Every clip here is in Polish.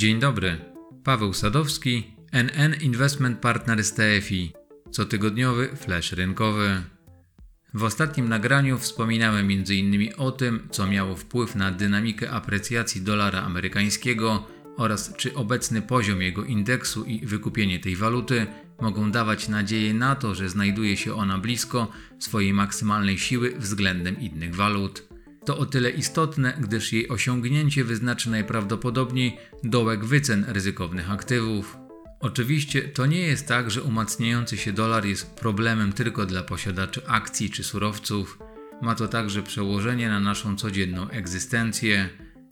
Dzień dobry. Paweł Sadowski, NN Investment Partner z TFI. Cotygodniowy flash rynkowy. W ostatnim nagraniu wspominałem m.in. o tym, co miało wpływ na dynamikę aprecjacji dolara amerykańskiego oraz czy obecny poziom jego indeksu i wykupienie tej waluty mogą dawać nadzieję na to, że znajduje się ona blisko swojej maksymalnej siły względem innych walut. To o tyle istotne, gdyż jej osiągnięcie wyznaczy najprawdopodobniej dołek wycen ryzykownych aktywów. Oczywiście to nie jest tak, że umacniający się dolar jest problemem tylko dla posiadaczy akcji czy surowców. Ma to także przełożenie na naszą codzienną egzystencję.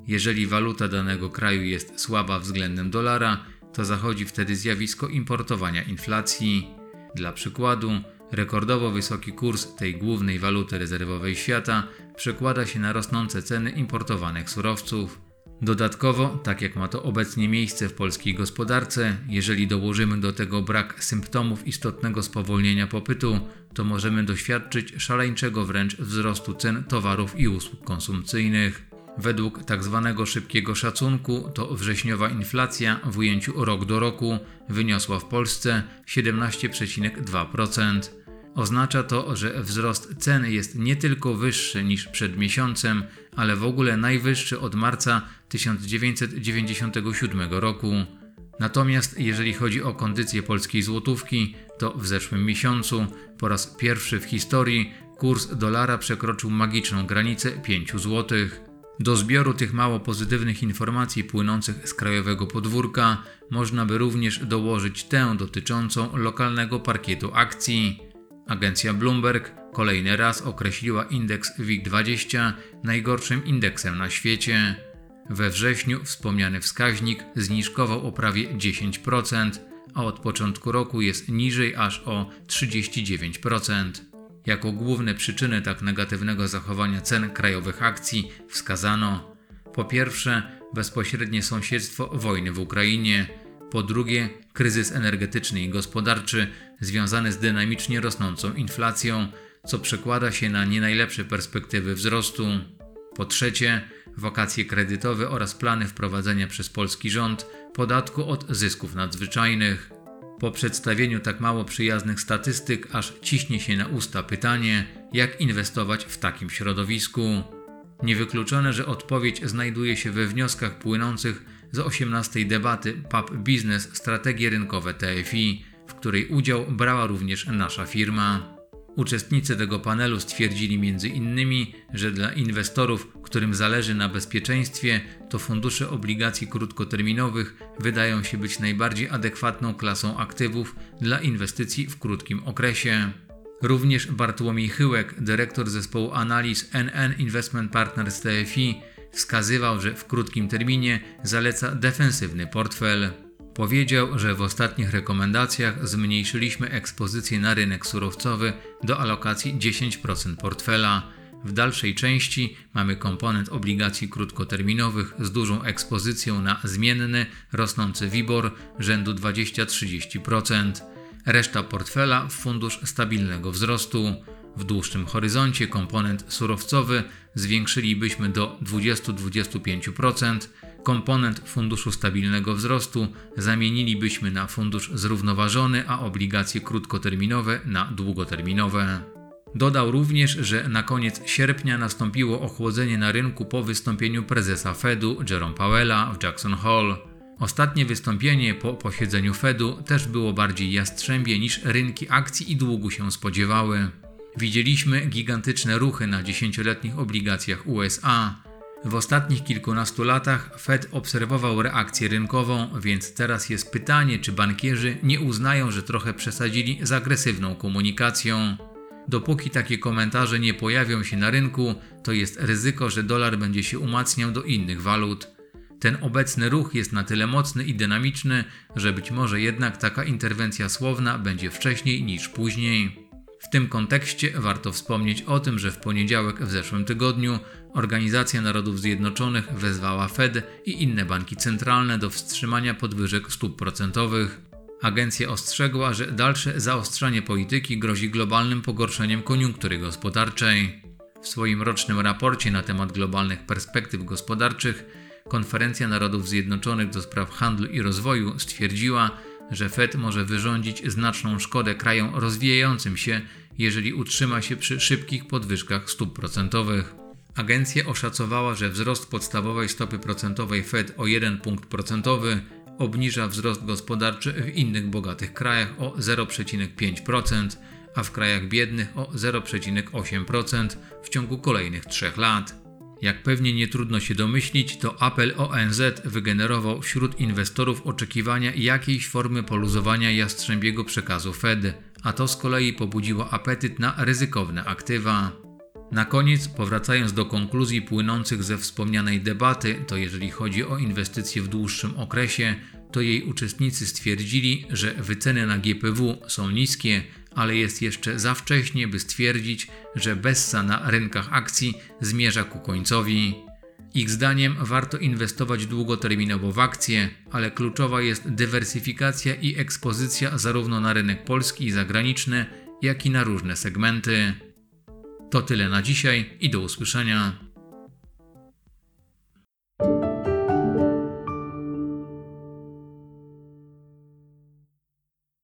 Jeżeli waluta danego kraju jest słaba względem dolara, to zachodzi wtedy zjawisko importowania inflacji. Dla przykładu, rekordowo wysoki kurs tej głównej waluty rezerwowej świata przekłada się na rosnące ceny importowanych surowców. Dodatkowo, tak jak ma to obecnie miejsce w polskiej gospodarce, jeżeli dołożymy do tego brak symptomów istotnego spowolnienia popytu, to możemy doświadczyć szaleńczego wręcz wzrostu cen towarów i usług konsumpcyjnych. Według tzw. Tak szybkiego szacunku to wrześniowa inflacja w ujęciu rok do roku wyniosła w Polsce 17,2%. Oznacza to, że wzrost cen jest nie tylko wyższy niż przed miesiącem, ale w ogóle najwyższy od marca 1997 roku. Natomiast jeżeli chodzi o kondycję polskiej złotówki, to w zeszłym miesiącu po raz pierwszy w historii kurs dolara przekroczył magiczną granicę 5 zł. Do zbioru tych mało pozytywnych informacji płynących z krajowego podwórka można by również dołożyć tę dotyczącą lokalnego parkietu akcji. Agencja Bloomberg kolejny raz określiła indeks WIG20 najgorszym indeksem na świecie. We wrześniu wspomniany wskaźnik zniżkował o prawie 10%, a od początku roku jest niżej aż o 39%. Jako główne przyczyny tak negatywnego zachowania cen krajowych akcji wskazano po pierwsze bezpośrednie sąsiedztwo wojny w Ukrainie, po drugie kryzys energetyczny i gospodarczy związany z dynamicznie rosnącą inflacją, co przekłada się na nie najlepsze perspektywy wzrostu. Po trzecie, wakacje kredytowe oraz plany wprowadzenia przez polski rząd podatku od zysków nadzwyczajnych. Po przedstawieniu tak mało przyjaznych statystyk, aż ciśnie się na usta pytanie, jak inwestować w takim środowisku. Niewykluczone, że odpowiedź znajduje się we wnioskach płynących z 18 debaty PAP Business Strategie Rynkowe TFI, w której udział brała również nasza firma. Uczestnicy tego panelu stwierdzili m.in., że dla inwestorów, którym zależy na bezpieczeństwie, to fundusze obligacji krótkoterminowych wydają się być najbardziej adekwatną klasą aktywów dla inwestycji w krótkim okresie. Również Bartłomiej Chyłek, dyrektor zespołu analiz NN Investment Partners TFI, wskazywał, że w krótkim terminie zaleca defensywny portfel. Powiedział, że w ostatnich rekomendacjach zmniejszyliśmy ekspozycję na rynek surowcowy do alokacji 10% portfela. W dalszej części mamy komponent obligacji krótkoterminowych z dużą ekspozycją na zmienny, rosnący WIBOR rzędu 20-30%. Reszta portfela w fundusz stabilnego wzrostu. W dłuższym horyzoncie komponent surowcowy zwiększylibyśmy do 20-25%, komponent funduszu stabilnego wzrostu zamienilibyśmy na fundusz zrównoważony, a obligacje krótkoterminowe na długoterminowe. Dodał również, że na koniec sierpnia nastąpiło ochłodzenie na rynku po wystąpieniu prezesa Fedu Jerome Powella w Jackson Hole. Ostatnie wystąpienie po posiedzeniu Fedu też było bardziej jastrzębie niż rynki akcji i długu się spodziewały. Widzieliśmy gigantyczne ruchy na dziesięcioletnich obligacjach USA. W ostatnich kilkunastu latach Fed obserwował reakcję rynkową, więc teraz jest pytanie, czy bankierzy nie uznają, że trochę przesadzili z agresywną komunikacją. Dopóki takie komentarze nie pojawią się na rynku, to jest ryzyko, że dolar będzie się umacniał do innych walut. Ten obecny ruch jest na tyle mocny i dynamiczny, że być może jednak taka interwencja słowna będzie wcześniej niż później. W tym kontekście warto wspomnieć o tym, że w poniedziałek w zeszłym tygodniu Organizacja Narodów Zjednoczonych wezwała Fed i inne banki centralne do wstrzymania podwyżek stóp procentowych. Agencja ostrzegła, że dalsze zaostrzanie polityki grozi globalnym pogorszeniem koniunktury gospodarczej. W swoim rocznym raporcie na temat globalnych perspektyw gospodarczych Konferencja Narodów Zjednoczonych do spraw handlu i rozwoju stwierdziła, że Fed może wyrządzić znaczną szkodę krajom rozwijającym się, jeżeli utrzyma się przy szybkich podwyżkach stóp procentowych. Agencja oszacowała, że wzrost podstawowej stopy procentowej Fed o 1 punkt procentowy obniża wzrost gospodarczy w innych bogatych krajach o 0,5%, a w krajach biednych o 0,8% w ciągu kolejnych trzech lat. Jak pewnie nie trudno się domyślić, to apel ONZ wygenerował wśród inwestorów oczekiwania jakiejś formy poluzowania jastrzębiego przekazu Fed, a to z kolei pobudziło apetyt na ryzykowne aktywa. Na koniec, powracając do konkluzji płynących ze wspomnianej debaty, to jeżeli chodzi o inwestycje w dłuższym okresie, to jej uczestnicy stwierdzili, że wyceny na GPW są niskie, ale jest jeszcze za wcześnie, by stwierdzić, że Bessa na rynkach akcji zmierza ku końcowi. Ich zdaniem warto inwestować długoterminowo w akcje, ale kluczowa jest dywersyfikacja i ekspozycja zarówno na rynek polski i zagraniczny, jak i na różne segmenty. To tyle na dzisiaj i do usłyszenia.